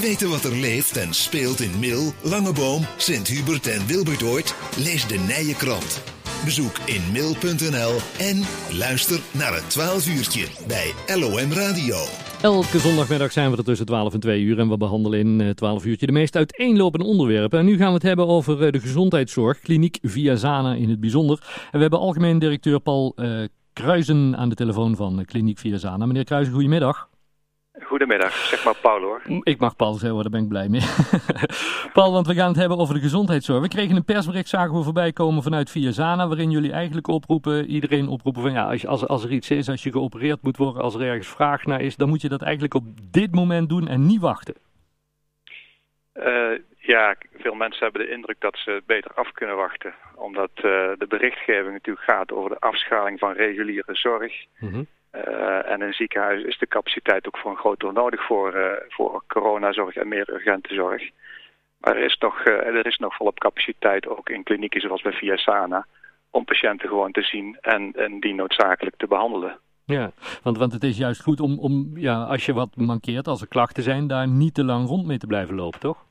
Weten wat er leeft en speelt in Mil, Langeboom, Sint-Hubert en Wilbertoord? Lees de Nije Krant. Bezoek in mil.nl en luister naar het 12 uurtje bij LOM Radio. Elke zondagmiddag zijn we er tussen 12 en 2 uur en we behandelen in eh, 12 uurtje de meest uiteenlopende onderwerpen. En nu gaan we het hebben over eh, de gezondheidszorg, kliniek Viazana in het bijzonder. En we hebben algemeen directeur Paul uh, Kruizen aan de telefoon van kliniek Viazana. Meneer Kruizen, goedemiddag. Goedemiddag, zeg maar Paul hoor. Ik mag Paul zeggen, daar ben ik blij mee. Paul, want we gaan het hebben over de gezondheidszorg. We kregen een persbericht, zagen we voorbij komen vanuit Viazana, waarin jullie eigenlijk oproepen, iedereen oproepen van ja, als, als, als er iets is, als je geopereerd moet worden, als er ergens vraag naar is, dan moet je dat eigenlijk op dit moment doen en niet wachten. Uh, ja, veel mensen hebben de indruk dat ze beter af kunnen wachten. Omdat uh, de berichtgeving natuurlijk gaat over de afschaling van reguliere zorg. Mm -hmm. Uh, en in een ziekenhuis is de capaciteit ook voor een groot deel nodig voor, uh, voor coronazorg en meer urgente zorg. Maar er is, nog, uh, er is nog volop capaciteit, ook in klinieken zoals bij Viasana, om patiënten gewoon te zien en, en die noodzakelijk te behandelen. Ja, want, want het is juist goed om, om ja, als je wat mankeert, als er klachten zijn, daar niet te lang rond mee te blijven lopen, toch?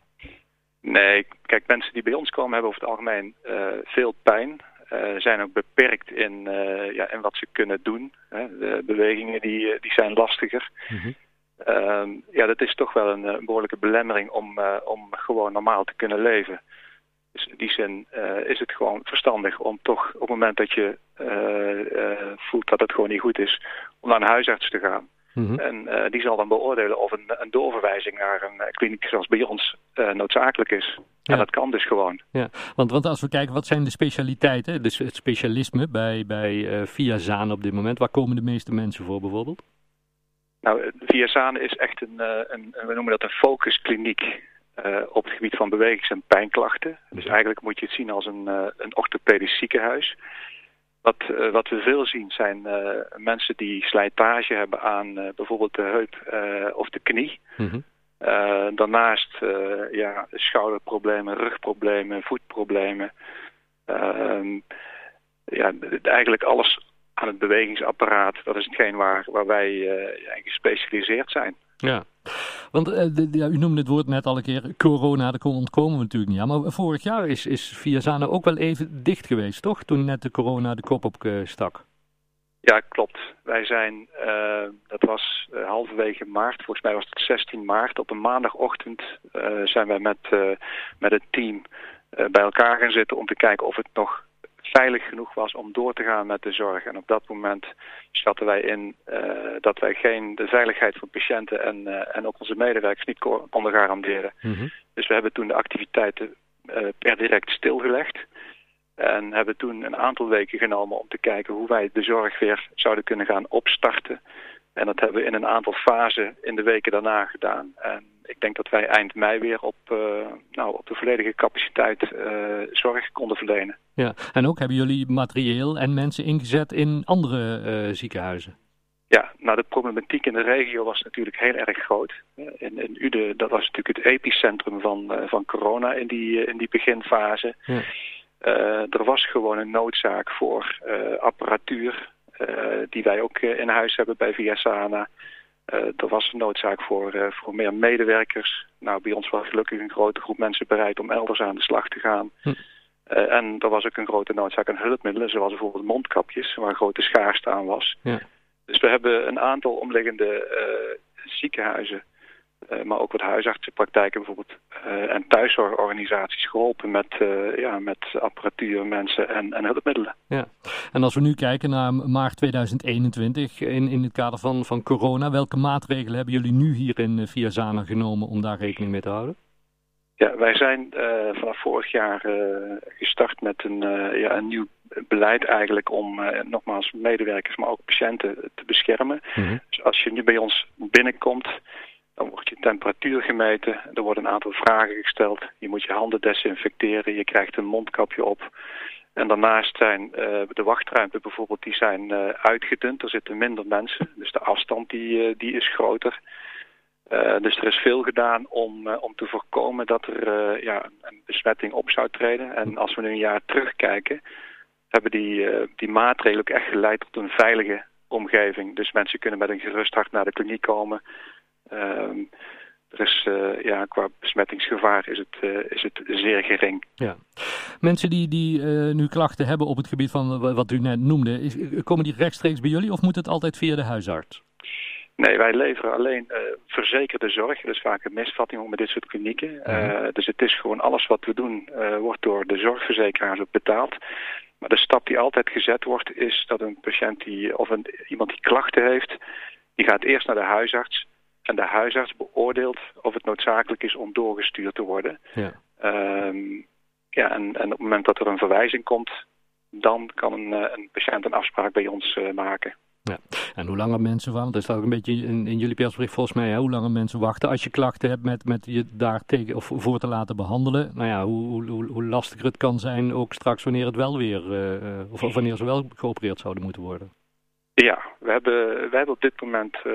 Nee, kijk, mensen die bij ons komen hebben over het algemeen veel pijn. Uh, zijn ook beperkt in, uh, ja, in wat ze kunnen doen. Hè. De bewegingen die, die zijn lastiger. Mm -hmm. uh, ja, dat is toch wel een, een behoorlijke belemmering om, om gewoon normaal te kunnen leven. Dus in die zin is het gewoon verstandig om toch op het moment dat je voelt dat het gewoon niet goed is, om naar een huisarts te gaan. Mm -hmm. En uh, die zal dan beoordelen of een, een doorverwijzing naar een uh, kliniek zoals bij ons uh, noodzakelijk is. Ja. En dat kan dus gewoon. Ja, want, want als we kijken, wat zijn de specialiteiten, dus het specialisme bij, bij Via Zaan op dit moment? Waar komen de meeste mensen voor bijvoorbeeld? Nou, Via Zaan is echt een, een, we noemen dat een focuskliniek op het gebied van bewegings- en pijnklachten. Dus eigenlijk moet je het zien als een, een orthopedisch ziekenhuis. Wat, uh, wat we veel zien zijn uh, mensen die slijtage hebben aan uh, bijvoorbeeld de heup of de knie. Mm -hmm. daarnaast ja, schouderproblemen, rugproblemen, voetproblemen. Ehm, ja, eigenlijk alles aan het bewegingsapparaat, dat is hetgeen waar, waar wij gespecialiseerd zijn. Ja, want de, ja, u noemde het woord net al een keer, corona, daar ontkomen we natuurlijk niet aan. Maar vorig jaar is, is Viazana ook wel even dicht geweest, toch? Toen net de corona de kop op uh, stak. Ja, klopt. Wij zijn, uh, dat was halverwege maart, volgens mij was het 16 maart. Op een maandagochtend zijn wij met, met het team bij elkaar gaan zitten om te kijken of het nog veilig genoeg was om door te gaan met de zorg. En op dat moment schatten wij in uh, dat wij geen de veiligheid van patiënten en, uh, en ook onze medewerkers niet konden garanderen. Mm -hmm. Dus we hebben toen de activiteiten uh, per direct stilgelegd. En hebben toen een aantal weken genomen om te kijken hoe wij de zorg weer zouden kunnen gaan opstarten. En dat hebben we in een aantal fasen in de weken daarna gedaan. En ik denk dat wij eind mei weer op, uh, nou, op de volledige capaciteit uh, zorg konden verlenen. Ja, en ook hebben jullie materieel en mensen ingezet in andere uh, ziekenhuizen? Ja, nou de problematiek in de regio was natuurlijk heel erg groot. In, in Uden, dat was natuurlijk het epicentrum van, van corona in die, in die beginfase. Ja. er was gewoon een noodzaak voor apparatuur die wij ook in huis hebben bij Viasana. Uh, er was een noodzaak voor, uh, voor meer medewerkers. Nou, bij ons was gelukkig een grote groep mensen bereid om elders aan de slag te gaan. Hm. Uh, en er was ook een grote noodzaak aan hulpmiddelen, zoals bijvoorbeeld mondkapjes, waar grote schaarste aan was. Ja. Dus we hebben een aantal omliggende ziekenhuizen, maar ook wat huisartsenpraktijken bijvoorbeeld, en thuiszorgorganisaties geholpen met, ja, met apparatuur, mensen en, en hulpmiddelen. Ja, en als we nu kijken naar maart 2021 in, in het kader van, van corona, welke maatregelen hebben jullie nu hier in Viazana genomen om daar rekening mee te houden? Ja, wij zijn uh, vanaf vorig jaar uh, gestart met een, uh, ja, een nieuw beleid eigenlijk om nogmaals medewerkers, maar ook patiënten te beschermen. Mm -hmm. Dus als je nu bij ons binnenkomt, dan wordt je temperatuur gemeten, er worden een aantal vragen gesteld. Je moet je handen desinfecteren, je krijgt een mondkapje op. En daarnaast zijn uh, de wachtruimte bijvoorbeeld, die zijn uh, uitgedund. Er zitten minder mensen, dus de afstand die, uh, die is groter. dus er is veel gedaan om, om te voorkomen dat er ja, een besmetting op zou treden. En als we nu een jaar terugkijken, hebben die, die maatregelen ook echt geleid tot een veilige omgeving. Dus mensen kunnen met een gerust hart naar de kliniek komen. Er is, uh, ja, qua besmettingsgevaar is het, uh, is het zeer gering. Ja. Mensen die, die uh, nu klachten hebben op het gebied van wat u net noemde, is, komen die rechtstreeks bij jullie of moet het altijd via de huisarts? Nee, wij leveren alleen verzekerde zorg. Dat is vaak een misvatting met dit soort klinieken. Dus het is gewoon alles wat we doen, wordt door de zorgverzekeraars ook betaald. Maar de stap die altijd gezet wordt, is dat een patiënt die, of een, iemand die klachten heeft, die gaat eerst naar de huisarts. En de huisarts beoordeelt of het noodzakelijk is om doorgestuurd te worden. Ja. Um, ja, en, en op het moment dat er een verwijzing komt, dan kan een, een patiënt een afspraak bij ons maken. Ja. En hoe langer mensen wachten, dat staat ook een beetje in, in jullie persbericht volgens mij, hè, hoe langer mensen wachten als je klachten hebt met, met je daar tegen of voor te laten behandelen. Nou ja, hoe, hoe, hoe lastiger het kan zijn ook straks wanneer het wel weer, uh, of, of wanneer ze wel geopereerd zouden moeten worden. Ja, we hebben, we hebben op dit moment uh,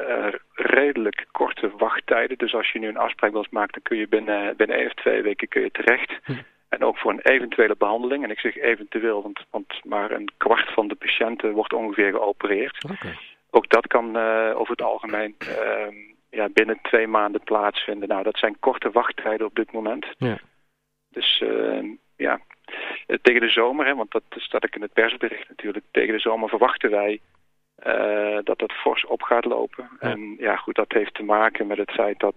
uh, redelijk korte wachttijden. Dus als je nu een afspraak wilt maken, dan kun je binnen, binnen één of twee weken kun je terecht. Hm. En ook voor een eventuele behandeling. En ik zeg eventueel, want, want maar een kwart van de patiënten wordt ongeveer geopereerd. Okay. Ook dat kan uh, over het algemeen uh, ja, binnen twee maanden plaatsvinden. Nou, dat zijn korte wachttijden op dit moment. Ja. Dus uh, ja, tegen de zomer, hè, want dat staat ik in het persbericht natuurlijk. Tegen de zomer verwachten wij dat dat fors op gaat lopen. Ja. En ja, goed, dat heeft te maken met het feit dat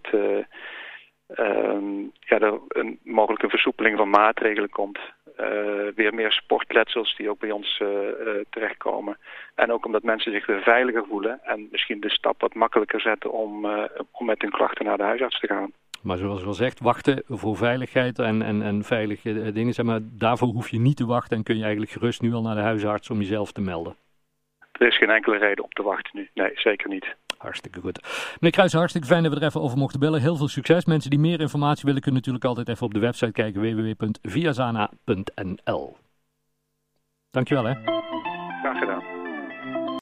um, ja, er een mogelijke versoepeling van maatregelen komt. Uh, weer meer sportletsels die ook bij ons terechtkomen. En ook omdat mensen zich weer veiliger voelen en misschien de stap wat makkelijker zetten om, om met hun klachten naar de huisarts te gaan. Maar zoals al zegt, wachten voor veiligheid en, en, en veilige dingen. Zeg maar, daarvoor hoef je niet te wachten en kun je eigenlijk gerust nu al naar de huisarts om jezelf te melden. Er is geen enkele reden om te wachten nu. Nee, zeker niet. Hartstikke goed. Meneer Kruijs, hartstikke fijn dat we er even over mochten bellen. Heel veel succes. Mensen die meer informatie willen kunnen natuurlijk altijd even op de website kijken www.viazana.nl Dankjewel hè.